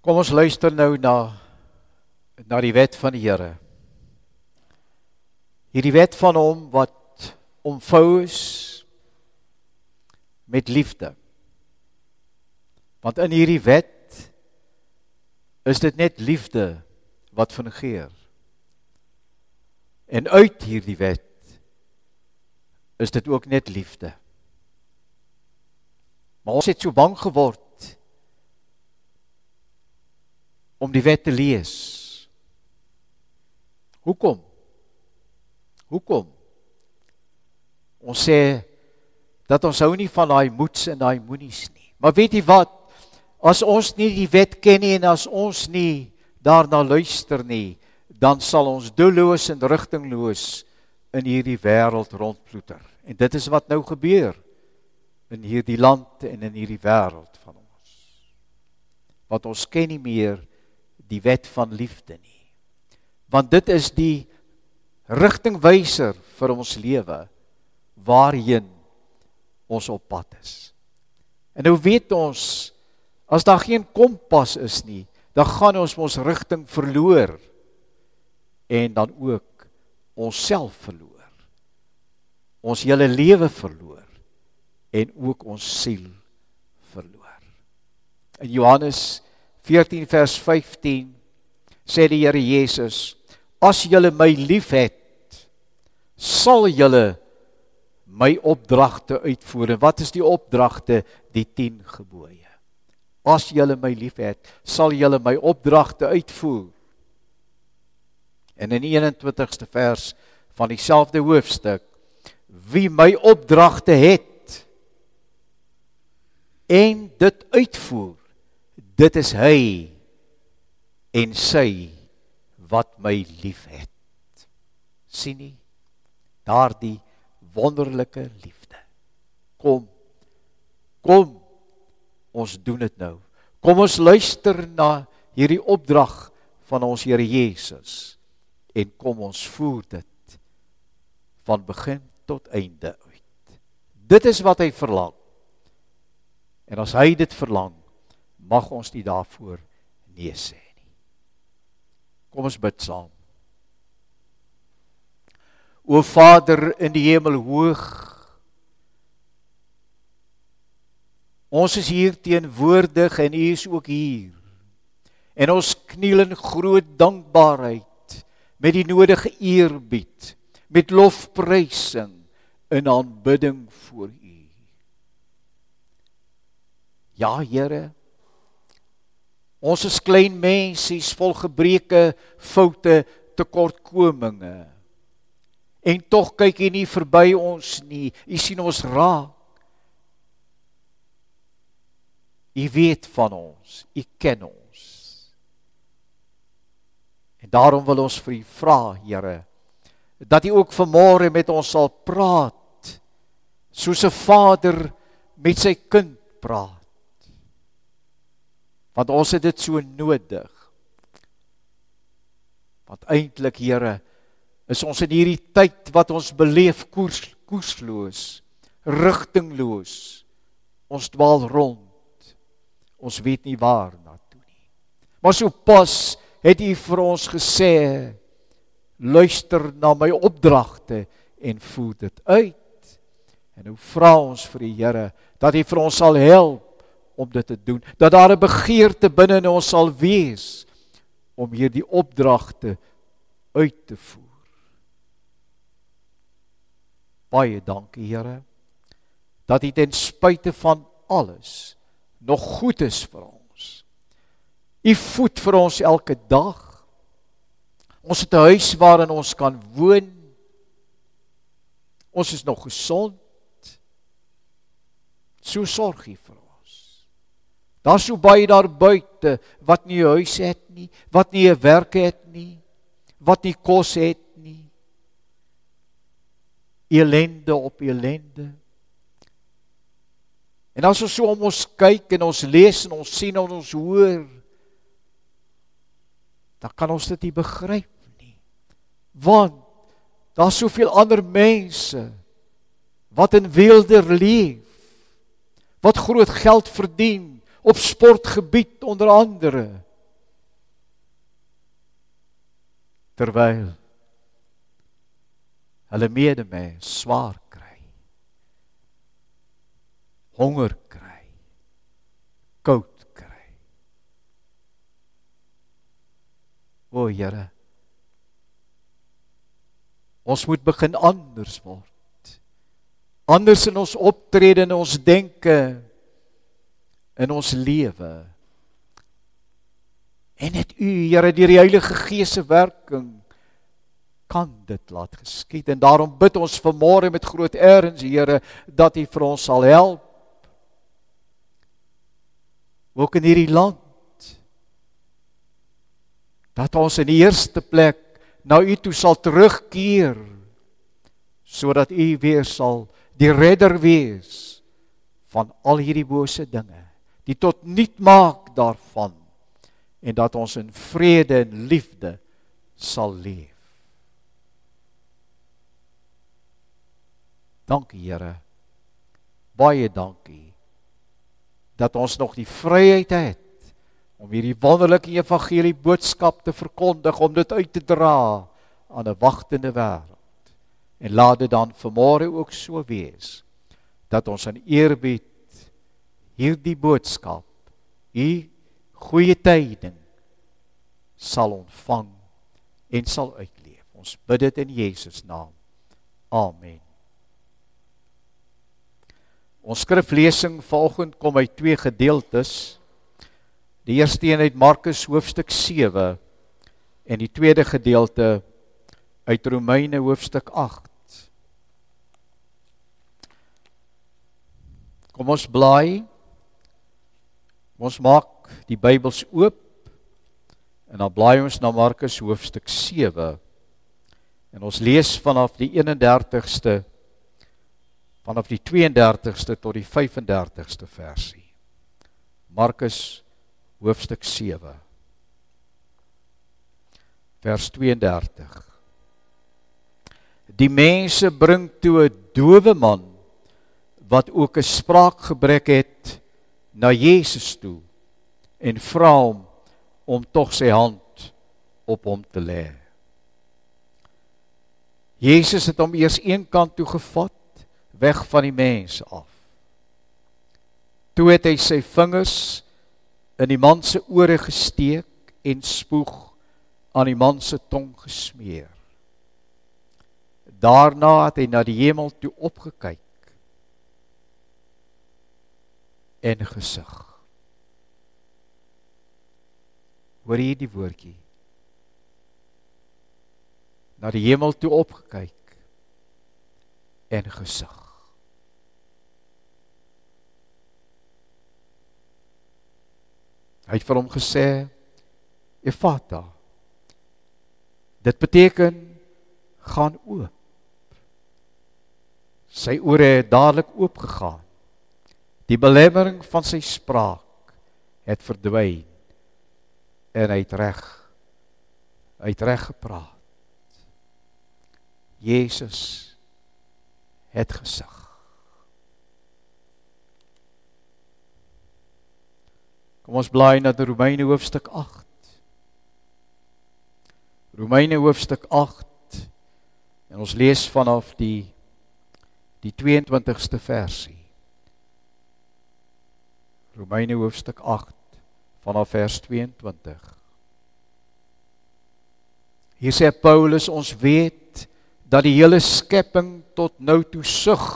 Kom ons luister nou na na die wet van die Here. Hierdie wet van hom wat omvou is met liefde. Want in hierdie wet is dit net liefde wat fungeer. En uit hierdie wet is dit ook net liefde. Maar ons het so bang geword om die wet te lees. Hoekom? Hoekom? Ons sê dat ons hou nie van daai moets en daai moenies nie. Maar weet jy wat? As ons nie die wet ken nie en as ons nie daarna luister nie, dan sal ons doelloos en rigtingloos in hierdie wêreld rondploeter. En dit is wat nou gebeur in hierdie land en in hierdie wêreld van ons. Want ons ken nie meer die wet van liefde nie. Want dit is die rigtingwyser vir ons lewe waarheen ons op pad is. En nou weet ons as daar geen kompas is nie, dan gaan ons ons rigting verloor en dan ook onsself verloor. Ons hele lewe verloor en ook ons siel verloor. In Johannes 14 vers 15 sê die Here Jesus: As julle my liefhet, sal julle my opdragte uitvoer. En wat is die opdragte? Die 10 gebooie. As julle my liefhet, sal julle my opdragte uitvoer. En in die 21ste vers van dieselfde hoofstuk: Wie my opdragte het en dit uitvoer, dit is hy en sy wat my liefhet. sien nie daardie wonderlike liefde. Kom. Kom. Ons doen dit nou. Kom ons luister na hierdie opdrag van ons Here Jesus en kom ons voer dit van begin tot einde uit. Dit is wat hy verlang. En as hy dit verlang, mag ons nie daarvoor nee sê nie. Kom ons bid saam. O Vader in die hemel hoog. Ons is hier teenwoordig en U is ook hier. En ons kniel in groot dankbaarheid met die nodige eerbied, met lofprysing in aanbidding voor U. Ja, Here. Ons is klein mensies vol gebreke, foute, tekortkominge. En tog kyk U nie verby ons nie. U sien ons raak. U weet van ons. U ken ons. En daarom wil ons vir U vra, Here, dat U ook vanmôre met ons sal praat soos 'n vader met sy kind praat. Want ons het dit so nodig. Want eintlik, Here, is ons in hierdie tyd wat ons beleef koers koersloos, rigtingloos. Ons dwaal rond. Ons weet nie waar na toe nie. Maar so pas het U vir ons gesê, luister na my opdragte en voer dit uit. En nou vra ons vir die Here dat hy vir ons sal help om dit te doen. Dat daar 'n begeerte binne in ons sal wees om hierdie opdragte uit te voer. Baie dankie Here dat U ten spyte van alles nog goed is vir ons. U voed vir ons elke dag. Ons het 'n huis waarin ons kan woon. Ons is nog gesond. So sorg U vir ons. Daar's so baie daar buite wat nie 'n huis het nie, wat nie 'n werk het nie, wat nie kos het elende op elende. En as ons so om ons kyk en ons lees en ons sien en ons hoor, dan kan ons dit nie begryp nie. Want daar's soveel ander mense wat in weelde leef, wat groot geld verdien op sportgebied onder andere. Terwyl hulle medemens swaar kry. Honger kry. Koud kry. O Here, ons moet begin anders word. Anders in ons optrede en ons denke in ons lewe. En net U, Here, deur die Heilige Gees se werking kan dit laat geskied. En daarom bid ons vanmôre met groot erns Here dat U vir ons sal help. Ook in hierdie land. Dat ons in die eerste plek na U toe sal terugkeer sodat U weer sal die redder wees van al hierdie bose dinge die tot nut maak daarvan en dat ons in vrede en liefde sal leef Dankie Here. Baie dankie dat ons nog die vryheid het om hierdie wonderlike evangelie boodskap te verkondig, om dit uit te dra aan 'n wagtende wêreld. En laat dit dan vanmôre ook so wees dat ons in eerbied hierdie boodskap, u goeie tyding sal ontvang en sal uitleef. Ons bid dit in Jesus naam. Amen. Ons skriflesing vanoggend kom uit twee gedeeltes. Die eerste een uit Markus hoofstuk 7 en die tweede gedeelte uit Romeine hoofstuk 8. Kom ons blaai. Ons maak die Bybels oop en dan blaai ons na Markus hoofstuk 7. En ons lees vanaf die 31ste vanaf die 32ste tot die 35ste versie. Markus hoofstuk 7 vers 32. Die mense bring toe 'n dowe man wat ook 'n spraakgebrek het na Jesus toe en vra hom om tog sy hand op hom te lê. Jesus het hom eers een kant toe gevat weg van die mens af. Toe het hy sy vingers in die man se ore gesteek en spoeg aan die man se tong gesmeer. Daarna het hy na die hemel toe opgekyk en gesig. Hoor jy die woordjie? Na die hemel toe opgekyk en gesig. Hy het vir hom gesê: "Efata." Dit beteken gaan oop. Sy ore het dadelik oopgegaan. Die belemmering van sy spraak het verdwyn en hy het reg hy het reg gepraat. Jesus het gesig. Kom ons blaai na Romeine hoofstuk 8. Romeine hoofstuk 8 en ons lees vanaf die die 22ste versie. Romeine hoofstuk 8 vanaf vers 22. Hier sê Paulus ons weet dat die hele skepping tot nou toe sug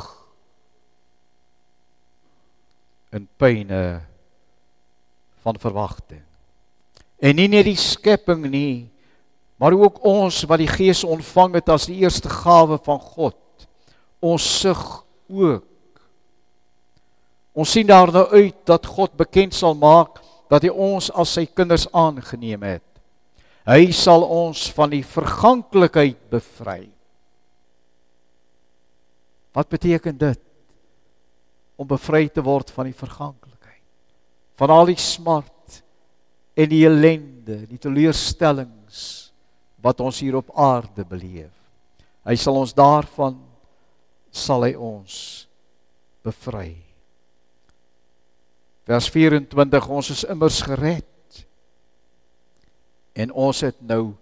in pyne van verwagting. En nie net die skepping nie, maar ook ons wat die Gees ontvang het as die eerste gawe van God. Ons sug ook. Ons sien daarna uit dat God bekend sal maak dat hy ons as sy kinders aangeneem het. Hy sal ons van die verganklikheid bevry. Wat beteken dit om bevry te word van die verganklikheid? van al die smart en die ellende, die teleurstellings wat ons hier op aarde beleef. Hy sal ons daarvan sal hy ons bevry. Vers 24 ons is immers gered. En ons het nou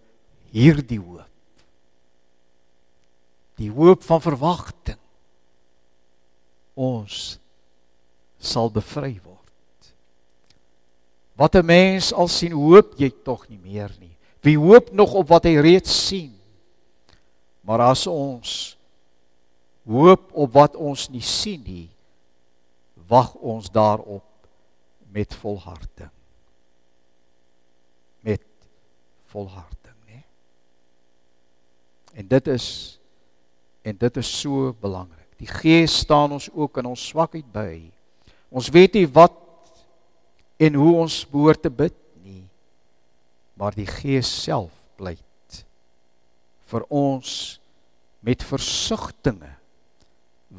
hierdie hoop. Die hoop van verwagting. Ons sal bevry word. Wat 'n mens al sien, hoop jy tog nie meer nie. Wie hoop nog op wat hy reeds sien? Maar as ons hoop op wat ons nie sien nie, wag ons daarop met volharding. Met volharding, né? En dit is en dit is so belangrik. Die Gees staan ons ook in ons swakheid by. Ons weet nie wat en hoe ons behoort te bid nie. Maar die Gees self pleit vir ons met versigtings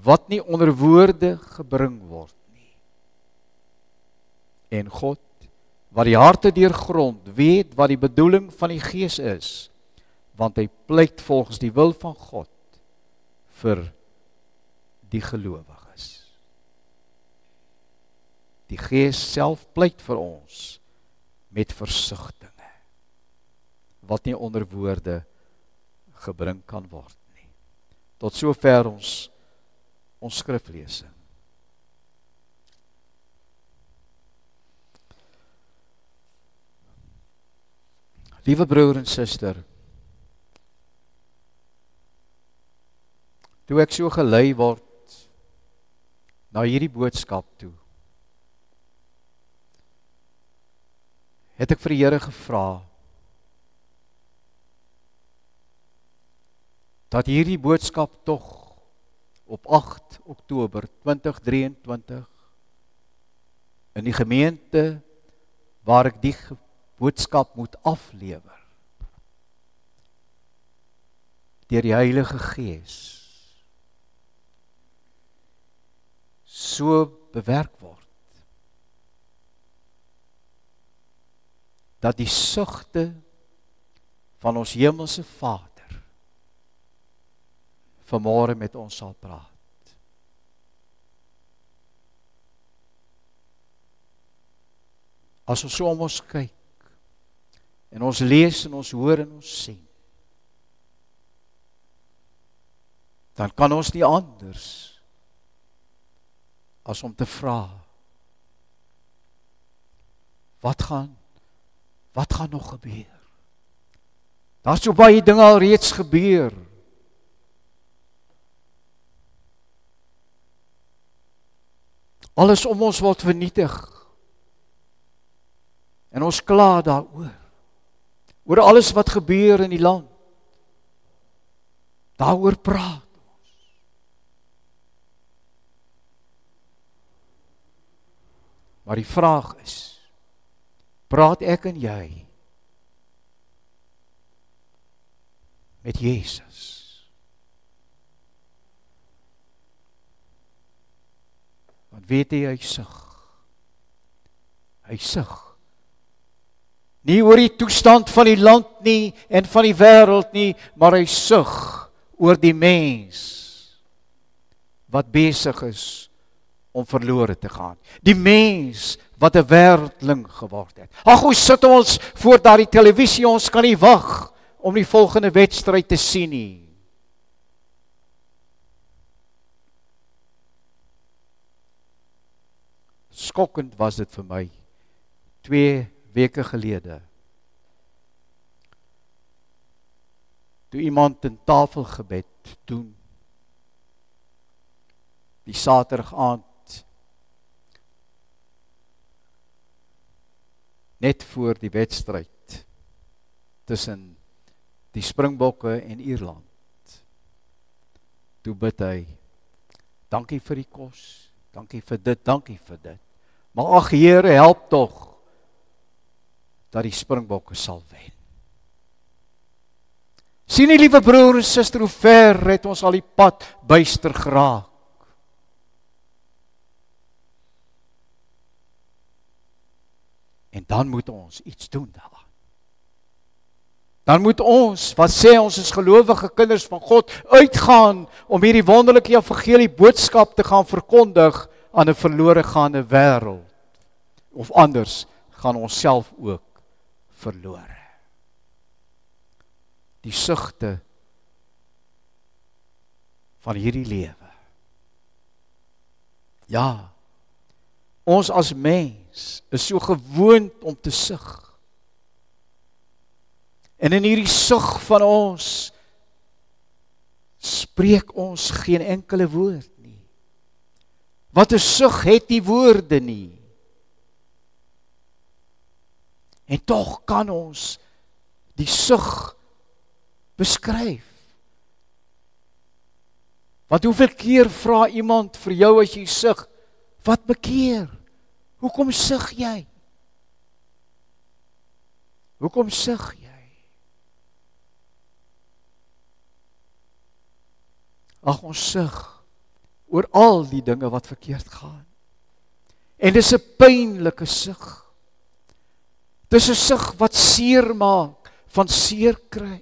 wat nie onder woorde gebring word. En God wat die harte deurgrond weet wat die bedoeling van die Gees is, want hy pleit volgens die wil van God vir die gelowiges. Die Gees self pleit vir ons met versigtings wat nie onder woorde gebring kan word nie. Tot sover ons ons skriflesing. Liewe broer en suster. Toe ek so gelei word na hierdie boodskap toe. Het ek vir die Here gevra dat hierdie boodskap tog op 8 Oktober 2023 in die gemeente waar ek die boodskap moet aflewer deur die Heilige Gees so bewerk word dat die sugte van ons hemelse Vader vanmôre met ons sal praat. As ons so om ons kyk en ons lees en ons hoor en ons sien dan kan ons nie anders as om te vra wat gaan wat gaan nog gebeur? Daar's so baie dinge al reeds gebeur. Alles om ons word vernietig. En ons kla daaroor. Oor alles wat gebeur in die land. Daaroor praat ons. Maar die vraag is: praat ek en jy met Jesus? Want weet jy hy sug. Hy sug. Nie oor die toestand van die land nie en van die wêreld nie, maar hy sug oor die mens wat besig is om verlore te gaan. Die mens wat 'n wêreldling geword het. Ag, hoe sit ons voor daardie televisie, ons kan nie wag om die volgende wedstryd te sien nie. skokkend was dit vir my 2 weke gelede toe iemand 'n tafelgebed doen die saterdag aand net voor die wedstryd tussen die Springbokke en Ierland toe bid hy dankie vir die kos dankie vir dit dankie vir dit Maar ag Here, help tog dat die Springbokke sal wen. Sien nie liewe broer en suster hoe ver het ons al die pad byster geraak. En dan moet ons iets doen daar. Dan moet ons, wat sê ons is gelowige kinders van God, uitgaan om hierdie wonderlike evangelie boodskap te gaan verkondig aan 'n verlore gaande wêreld. Of anders gaan ons self ook verlore. die sugte van hierdie lewe. Ja. Ons as mens is so gewoond om te sug. En in hierdie sug van ons spreek ons geen enkele woord nie. Wat 'n sug het die woorde nie. En tog kan ons die sug beskryf. Want hoeveel keer vra iemand vir jou as jy sug, wat bekeer? Hoekom sug jy? Hoekom sug jy? Ag ons sug oor al die dinge wat verkeerd gaan. En dis 'n pynlike sug. Dis 'n sug wat seer maak, van seer kry.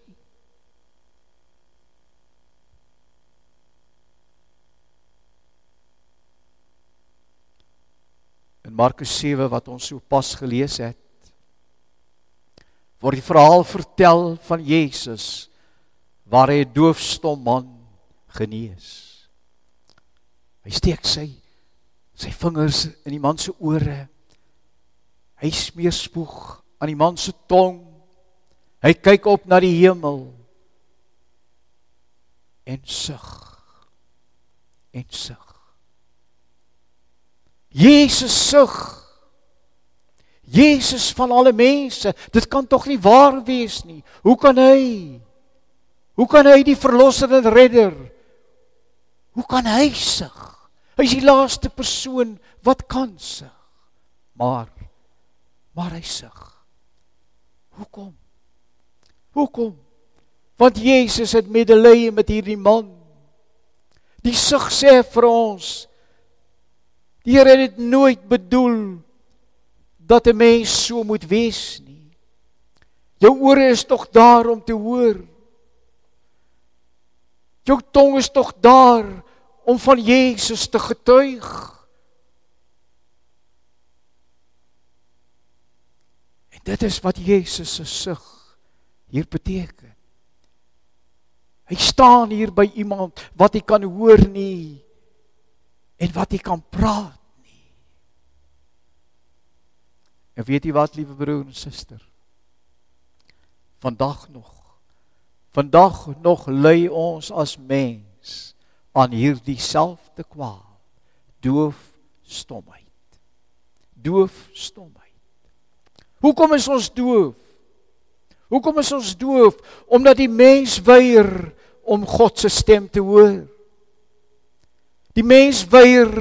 In Markus 7 wat ons so pas gelees het, word die verhaal vertel van Jesus waar hy 'n doofstom man genees. Hy steek sy sy vingers in die man se ore. Hy smeer spoeg aan die man se tong. Hy kyk op na die hemel en sug. En sug. Jesus sug. Jesus van alle mense, dit kan tog nie waar wees nie. Hoe kan hy? Hoe kan hy die verlosser en redder? Hoe kan hy sug? Hy is die laaste persoon wat kan sug. Maar maar hy sug. Hoekom? Hoekom? Want Jesus het medelee met hierdie man. Die sug sê vir ons Die Here het dit nooit bedoel dat 'n mens so moet wees nie. Jou ore is tog daar om te hoor. Jou tong is tog daar om van Jesus te getuig. Dit is wat Jesus se sug hier beteken. Hy staan hier by iemand wat hy kan hoor nie en wat hy kan praat nie. En weet jy wat, liewe broer en suster? Vandag nog. Vandag nog ly ons as mens aan hierdie selfde kwaal. Doof stomheid. Doof stomheid. Hoekom is ons doof? Hoekom is ons doof? Omdat die mens weier om God se stem te hoor. Die mens weier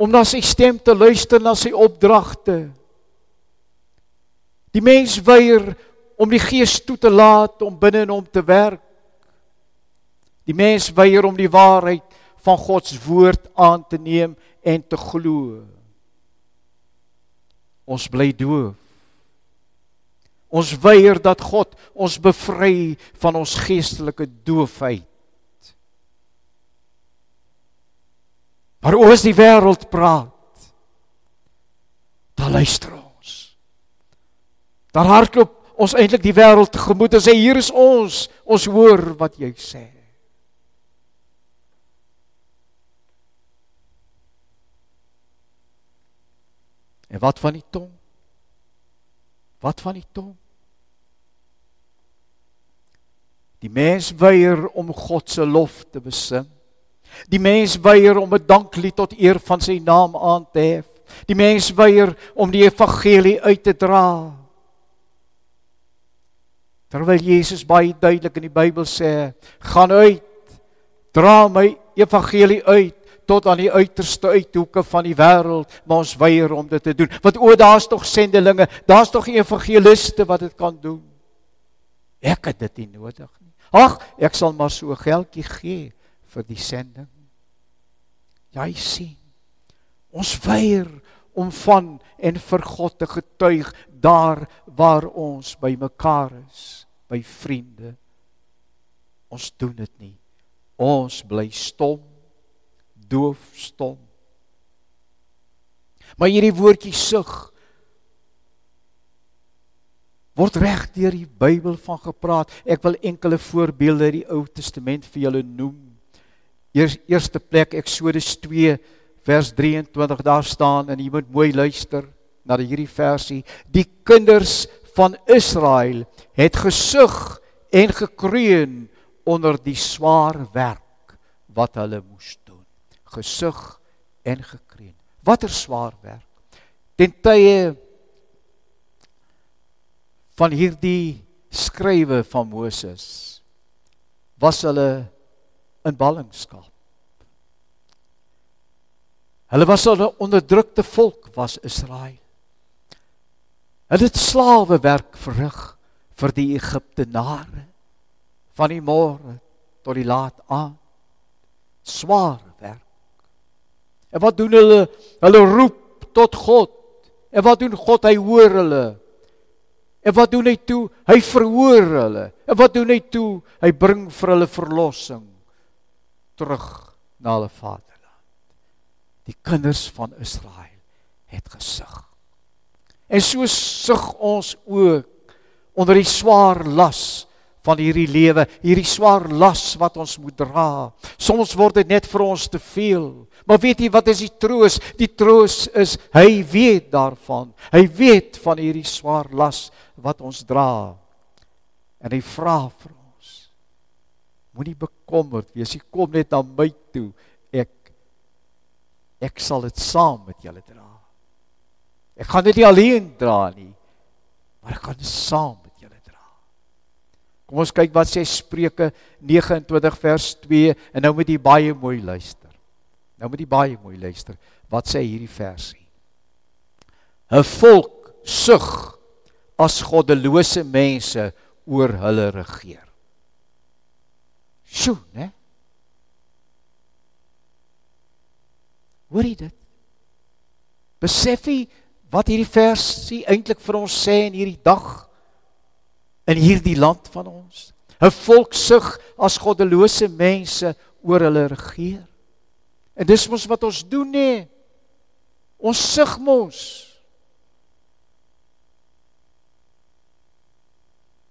om na sy stem te luister, na sy opdragte. Die mens weier om die Gees toe te laat om binne in hom te werk. Die mens weier om die waarheid van God se woord aan te neem en te glo. Ons bly doof. Ons weier dat God ons bevry van ons geestelike doofheid. Maar oos die wêreld praat, dan luister ons. Dan hardloop ons eintlik die wêreld tegemoet en sê hier is ons, ons hoor wat jy sê. En wat van die tong? Wat van die tong? Die mens weier om God se lof te besing. Die mens weier om 'n danklied tot eer van sy naam aan te hef. Die mens weier om die evangelie uit te dra. Terwyl Jesus baie duidelik in die Bybel sê, gaan uit, dra my evangelie uit tot aan die uiterste uithoeke van die wêreld, maar ons weier om dit te doen. Want o, daar's tog sendelinge, daar's tog evangeliste wat dit kan doen. Ek het dit nie nodig nie. Ag, ek sal maar so 'n geldjie gee vir die sending. Jy sien. Ons weier om van en vir God te getuig daar waar ons by mekaar is, by vriende. Ons doen dit nie. Ons bly stom, doof stom. Maar hierdie woordjie sug word reg deur die Bybel van gepraat. Ek wil enkele voorbeelde uit die Ou Testament vir julle noem. Eers eerste plek Eksodus 2 vers 23 daar staan en jy moet mooi luister na hierdie versie. Die kinders van Israel het gesug en gekreun onder die swaar werk wat hulle moes. Gesug en gekreun. Watter swaar werk? Ten tye van hierdie skrywe van Moses was hulle in ballingskap. Hulle was 'n onderdrukte volk was Israel. Hulle het slawe werk verrig vir die Egiptenare van die môre tot die laat aand. Swaar. En wat doen hulle? Hulle roep tot God. En wat doen God? Hy hoor hulle. En wat doen hy toe? Hy verhoor hulle. En wat doen hy toe? Hy bring vir hulle verlossing terug na hulle vaderland. Die kinders van Israel het gesug. En so sug ons ook onder die swaar las van hierdie lewe, hierdie swaar las wat ons moet dra. Soms word dit net vir ons te veel. Maar weet jy wat is die troos? Die troos is hy weet daarvan. Hy weet van hierdie swaar las wat ons dra. En hy vra vir ons. Moenie bekommerd wees. Jy kom net na my toe. Ek ek sal dit saam met julle dra. Ek gaan dit nie alleen dra nie, maar ek gaan dit saam. Kom ons kyk wat sê Spreuke 29 vers 2 en nou moet jy baie mooi luister. Nou moet jy baie mooi luister. Wat sê hierdie versie? 'n Volk sug as goddelose mense oor hulle regeer. Sjoe, né? Hoor jy dit? Besef jy wat hierdie versie eintlik vir ons sê in hierdie dag in hierdie land van ons? 'n Volk sug as goddelose mense oor hulle regeer. En dis mos wat ons doen nê. Ons sug mos.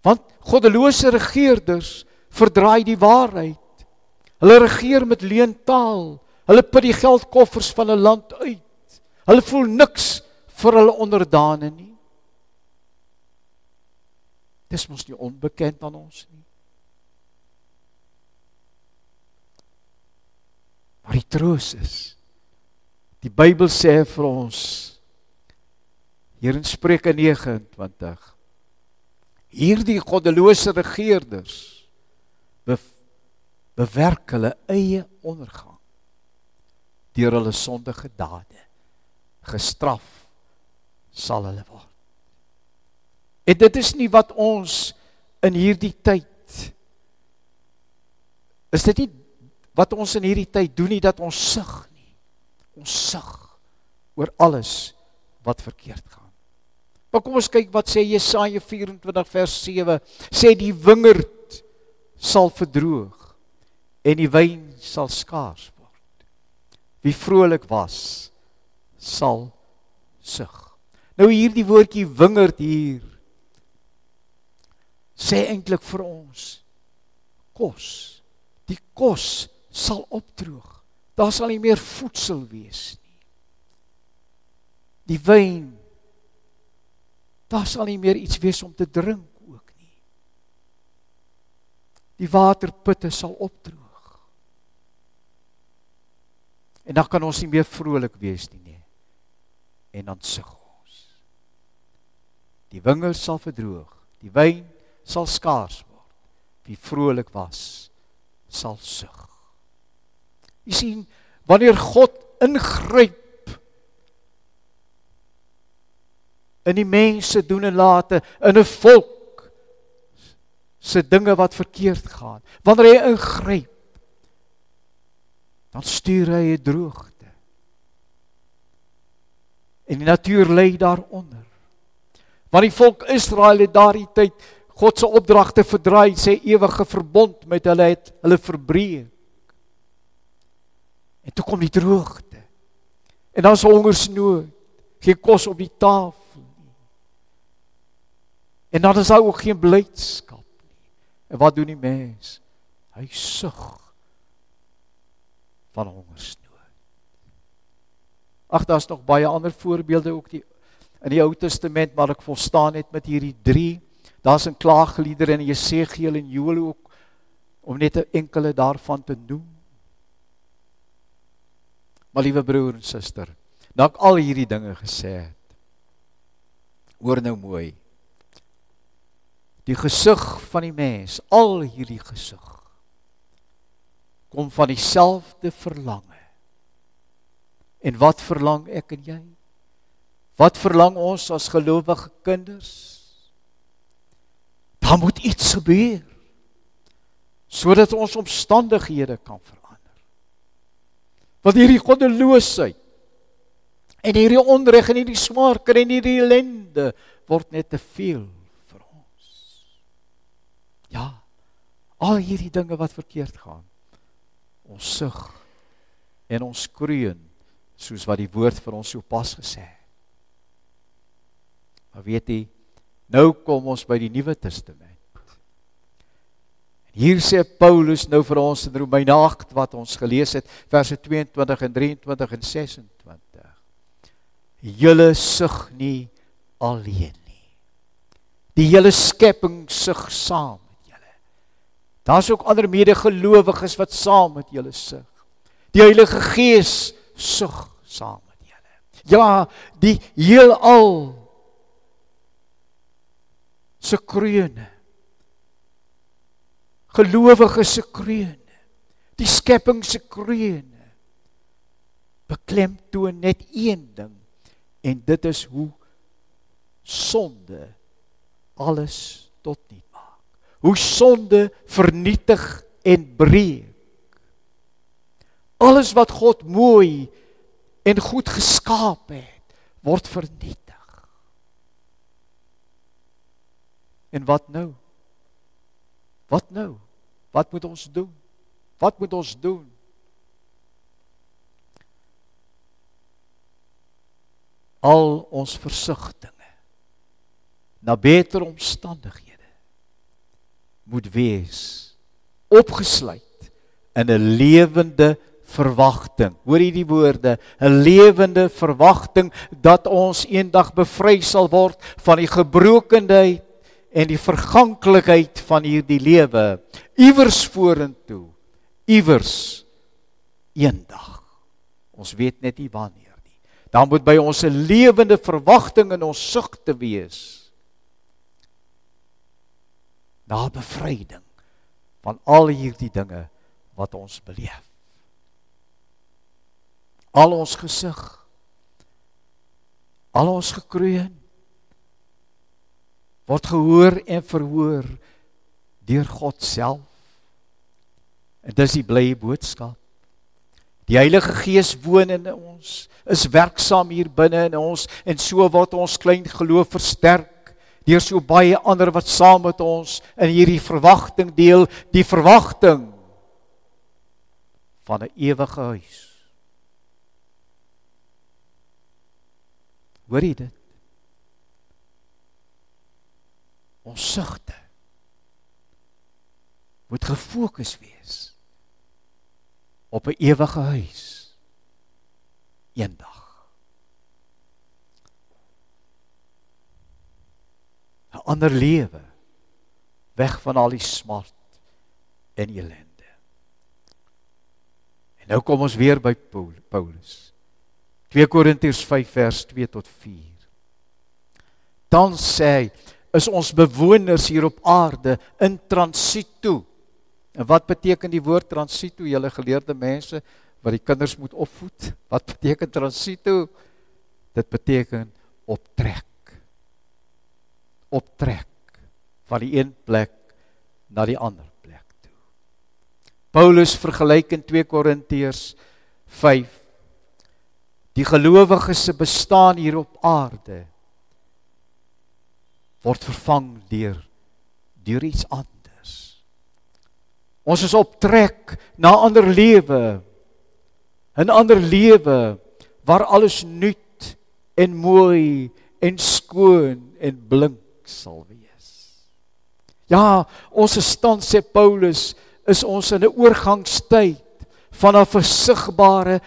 Want goddelose regerders verdraai die waarheid. Hulle regeer met leentaal. Hulle put die geldkoffers van 'n land uit. Hulle voel niks vir hulle onderdane nie. Dis mos nie onbekend aan ons nie. Maar die troos is die Bybel sê vir ons hier in Spreuke 29 hierdie goddelose regerders be, bewerk hulle eie ondergang deur hulle sondige dade gestraf sal hulle word. En dit is nie wat ons in hierdie tyd is dit nie wat ons in hierdie tyd doen nie dat ons sug nie. Ons sug oor alles wat verkeerd gaan. Maar kom ons kyk wat sê Jesaja 24 vers 7. Sê die wingerd sal verdroog en die wyn sal skaars word. Wie vrolik was sal sug. Nou hierdie woordjie wingerd hier sê eintlik vir ons kos. Die kos sal opdroog. Daar sal nie meer voedsel wees nie. Die wyn daar sal nie meer iets wees om te drink ook nie. Die waterputte sal opdroog. En dan kan ons nie meer vrolik wees nie, nee. En dan sug ons. Die wingerd sal verdroog, die wyn sal skaars word. Wie vrolik was, sal sug. Jy sien, wanneer God ingryp in die mense doen en late in 'n volk se dinge wat verkeerd gaan. Wanneer hy ingryp, dan stuur hy 'n droogte. En die natuur lê daaronder. Want die volk Israel het daardie tyd God se opdragte verdraai, sê ewige verbond met hulle het hulle verbreek. En toe kom die droogte. En dan is hongersnood. Geen kos op die tafel. En dan is daar ook geen blydskap nie. En wat doen die mens? Hy sug van hongersnood. Ag, daar's nog baie ander voorbeelde ook die in die Ou Testament, maar ek volstaan net met hierdie 3. Daar's 'n klaagliedere in Jesegiel en Joël ook om net 'n enkele daarvan te noem. Maar liewe broer en suster, nou ek al hierdie dinge gesê het. Hoor nou mooi. Die gesig van die mens, al hierdie gesig kom van dieselfde verlange. En wat verlang ek en jy? Wat verlang ons as gelowige kinders? Daar moet iets gebeur sodat ons omstandighede kan verander. Want hierdie goddeloosheid en hierdie onreg en hierdie smaak en hierdie ellende word net te veel vir ons. Ja. Al hierdie dinge wat verkeerd gaan. Ons sug en ons kreun soos wat die woord vir ons so pas gesê het. Maar weet jy, nou kom ons by die Nuwe Testament. Hier sê Paulus nou vir ons in Romeine 8 wat ons gelees het verse 22 en 23 en 26. Julle sug nie alleen nie. Die hele skepping sug saam met julle. Daar's ook ander medegelowiges wat saam met julle sug. Die Heilige Gees sug saam met julle. Ja, die heelal se kroone gelowiges se kroone, die skepping se kroone beklemtoon net een ding en dit is hoe sonde alles tot niet maak. Hoe sonde vernietig en breek. Alles wat God mooi en goed geskaap het, word vernietig. En wat nou? Wat nou? Wat moet ons doen? Wat moet ons doen? Al ons versigtinge na beter omstandighede moet wees opgesluit in 'n lewende verwagting. Hoor hierdie woorde, 'n lewende verwagting dat ons eendag bevry sal word van die gebrokenheid en die verganklikheid van hierdie lewe iewers vorentoe iewers eendag. Ons weet net nie wanneer nie. Dan moet by ons 'n lewende verwagting in ons sug te wees. Na bevryding van al hierdie dinge wat ons beleef. Al ons gesig al ons gekroon word gehoor en verhoor deur God self. En dis die blye boodskap. Die Heilige Gees woon in ons, is werksaam hier binne in ons en so word ons klein geloof versterk deur so baie ander wat saam met ons in hierdie verwagting deel, die verwagting van 'n ewige huis. Hoor jy dit? Ons sigte moet gefokus wees op 'n ewige huis eendag. 'n ander lewe weg van al die smart en ellende. En nou kom ons weer by Paulus. 2 Korintiërs 5 vers 2 tot 4 dan sê hy is ons bewoners hier op aarde in transito. En wat beteken die woord transito? Julle geleerde mense wat die kinders moet opvoed. Wat beteken transito? Dit beteken optrek. Optrek van die een plek na die ander toe. Paulus vergelyk in 2 Korintiërs 5 die gelowiges se bestaan hier op aarde word vervang deur deur iets anders. Ons is op trek na 'n ander lewe. 'n ander lewe waar alles nuut en mooi en skoon en blink sal wees. Ja, ons stand sê Paulus is ons in 'n oorgangstyd van 'n versigbare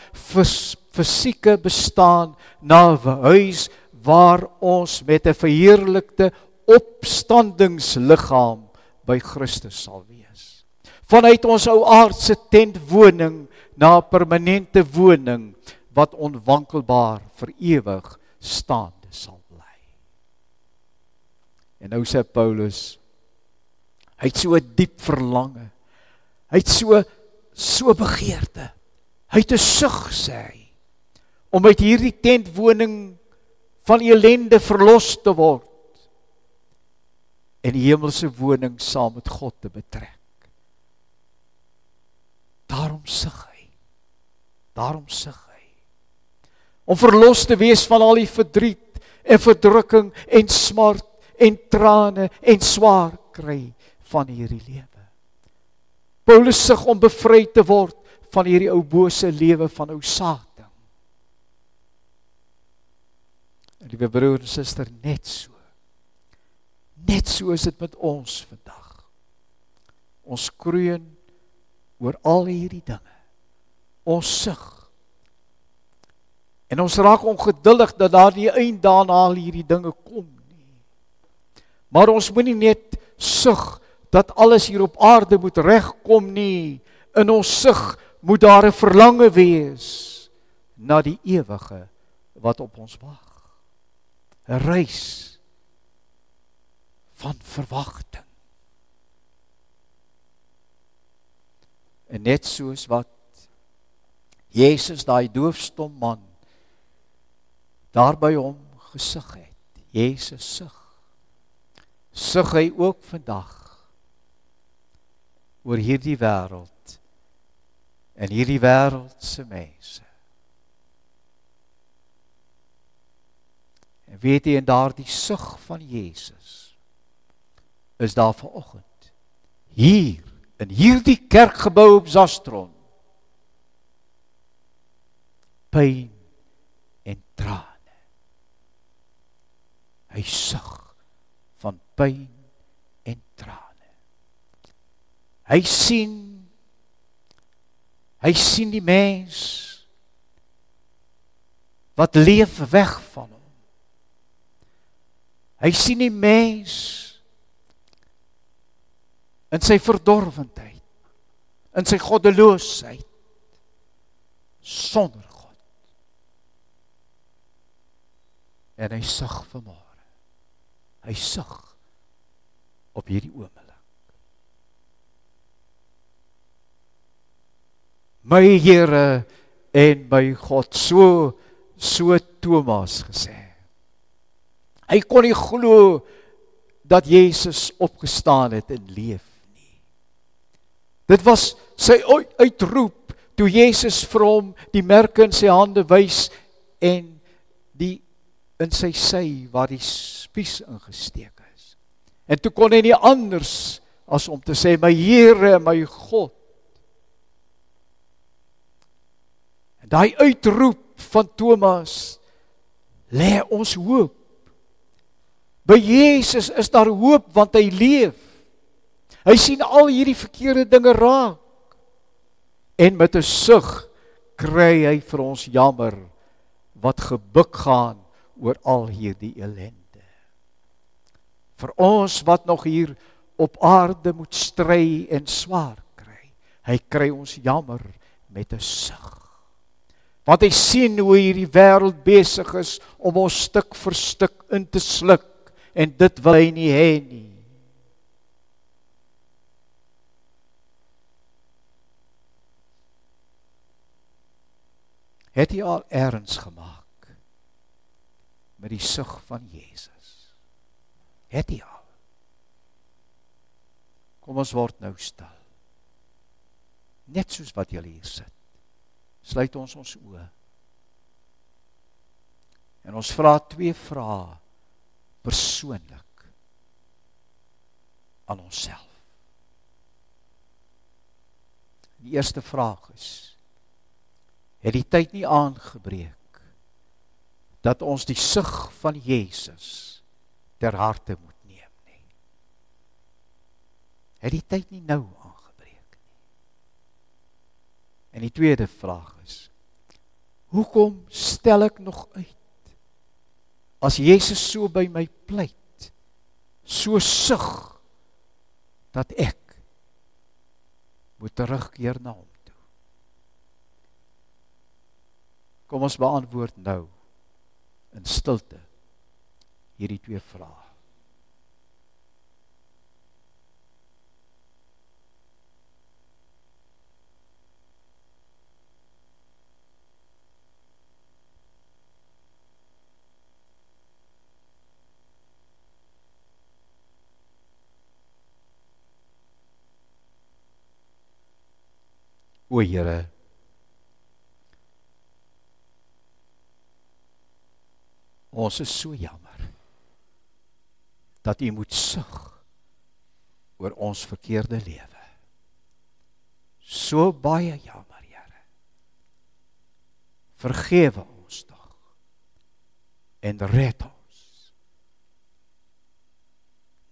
fisieke bestaan na 'n huis waar ons met 'n verheerlikte opstandingsliggaam by Christus sal wees. Vanuit ons ou aardse tentwoning na 'n permanente woning wat onwankelbaar vir ewig staande sal bly. En nou sê Paulus hy het so 'n diep verlange. Hy het so so begeerte. Hy het 'n sug sê hy om uit hierdie tentwoning van ellende verlos te word en die hemelse woning saam met God te betrek. Daarom sug hy. Daarom sug hy. Om verlos te wees van al die verdriet en verdrukking en smart en trane en swaar kry van hierdie lewe. Paulus sug om bevry te word van hierdie ou bose lewe van ou Satan. Liewe broer en suster, net so Net so is dit met ons vandag. Ons kroon oor al hierdie dinge. Ons sug. En ons raak ongeduldig dat daar nie eind daarna al hierdie dinge kom nie. Maar ons moenie net sug dat alles hier op aarde moet regkom nie. In ons sug moet daar 'n verlange wees na die ewige wat op ons wag. 'n Reis van verwagting. En net soos wat Jesus daai doofstom man daar by hom gesug het. Jesus sug. Sug hy ook vandag oor hierdie wêreld en hierdie wêreld se mense. En weet jy en daardie sug van Jesus is daar vanoggend hier in hierdie kerkgebou op Zastron pyn en trane. Hy sug van pyn en trane. Hy sien hy sien die mens wat leef weg van hy sien die mens in sy verdorwendheid in sy goddeloosheid sonder God. En hy sug vanmôre. Hy sug op hierdie oomblik. My Here en my God so so Thomas gesê hy kon nie glo dat Jesus opgestaan het en leef Dit was sy uitroep toe Jesus vir hom die merke in sy hande wys en die in sy sy waar die spies ingesteek is. En toe kon hy nie anders as om te sê my Here my God. En daai uitroep van Thomas lê ons hoop. By Jesus is daar hoop want hy leef. Hy sien al hierdie verkeerde dinge raak. En met 'n sug kry hy vir ons jammer wat gebuk gaan oor al hierdie ellende. Vir ons wat nog hier op aarde moet stry en swaar kry. Hy kry ons jammer met 'n sug. Want hy sien hoe hierdie wêreld besig is om ons stuk vir stuk in te sluk en dit wil hy nie hê nie. het hy al erns gemaak met die sug van Jesus. Het hy al. Kom ons word nou stil. Net soos wat jy hier sit. Sluit ons ons oë. En ons vra twee vrae persoonlik aan onsself. Die eerste vraag is: het die tyd nie aangebreek dat ons die sug van Jesus ter harte moet neem nie. het die tyd nie nou aangebreek nie. En die tweede vraag is: Hoekom stel ek nog uit? As Jesus so by my pleit, so sug dat ek moet terugkeer na hom toe. Kom ons beantwoord nou in stilte hierdie twee vrae. O Here. Ons is so jammer dat U moet sug oor ons verkeerde lewe. So baie jammer, Here. Vergewe ons tog en red ons.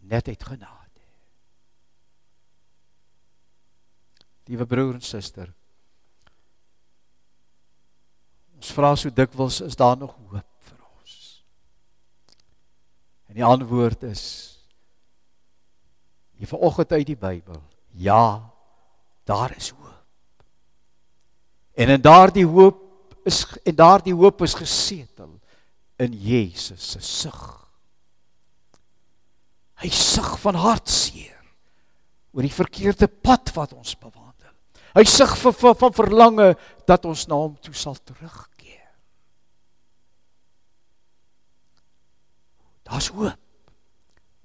Net uit genade. Liewe broer en suster. Ons vra so dikwels is daar nog hoop vir ons? En die antwoord is hier vanoggend uit die Bybel. Ja, daar is hoop. En in daardie hoop is en daardie hoop is gesetel in Jesus se sug. Hy sug van hartseer oor die verkeerde pad wat ons bewaar. Hy sug vir, vir van verlange dat ons na hom toe sal terugkeer. Daar's hoop.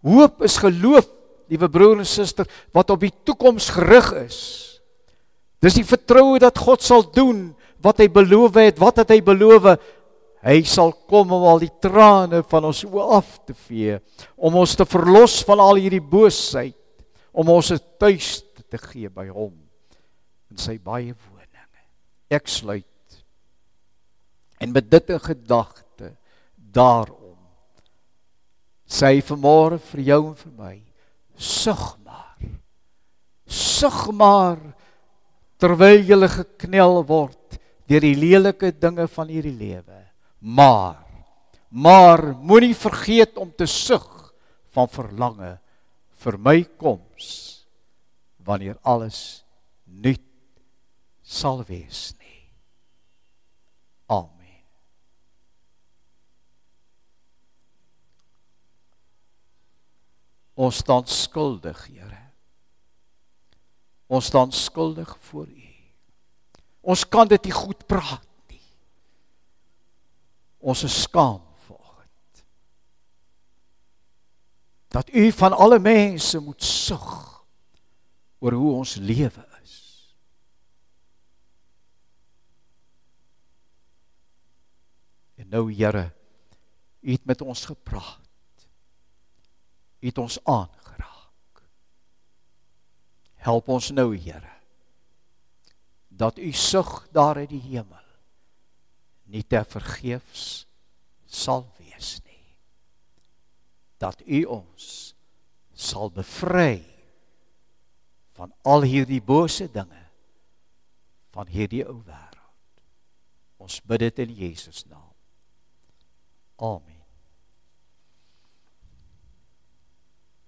Hoop is geloof, liewe broer en suster, wat op die toekoms gerig is. Dis die vertroue dat God sal doen wat hy beloof het, wat het hy beloof? Hy sal kom om al die trane van ons oë af te vee, om ons te verlos van al hierdie boosheid, om ons 'n tuis te gee by hom in sy baie woninge. Ek sluit. En met dit in gedagte daarom sê vanmôre vir jou en vir my sug maar. Sug maar terwyl jy geknel word deur die lelike dinge van hierdie lewe. Maar maar moenie vergeet om te sug van verlange vir my koms wanneer alles nuut sal wees nie. Amen. Ons staan skuldig, Here. Ons staan skuldig voor U. Ons kan dit nie goed praat nie. Ons is skaam vanoggend. Dat U van alle mense moet sug oor hoe ons lewe En nou Here, U het met ons gepraat. U het ons aangeraak. Help ons nou, Here, dat U sug daar uit die hemel nie te vergeefs sal wees nie. Dat U ons sal bevry van al hierdie bose dinge van hierdie ou wêreld. Ons bid dit in Jesus naam. Amen.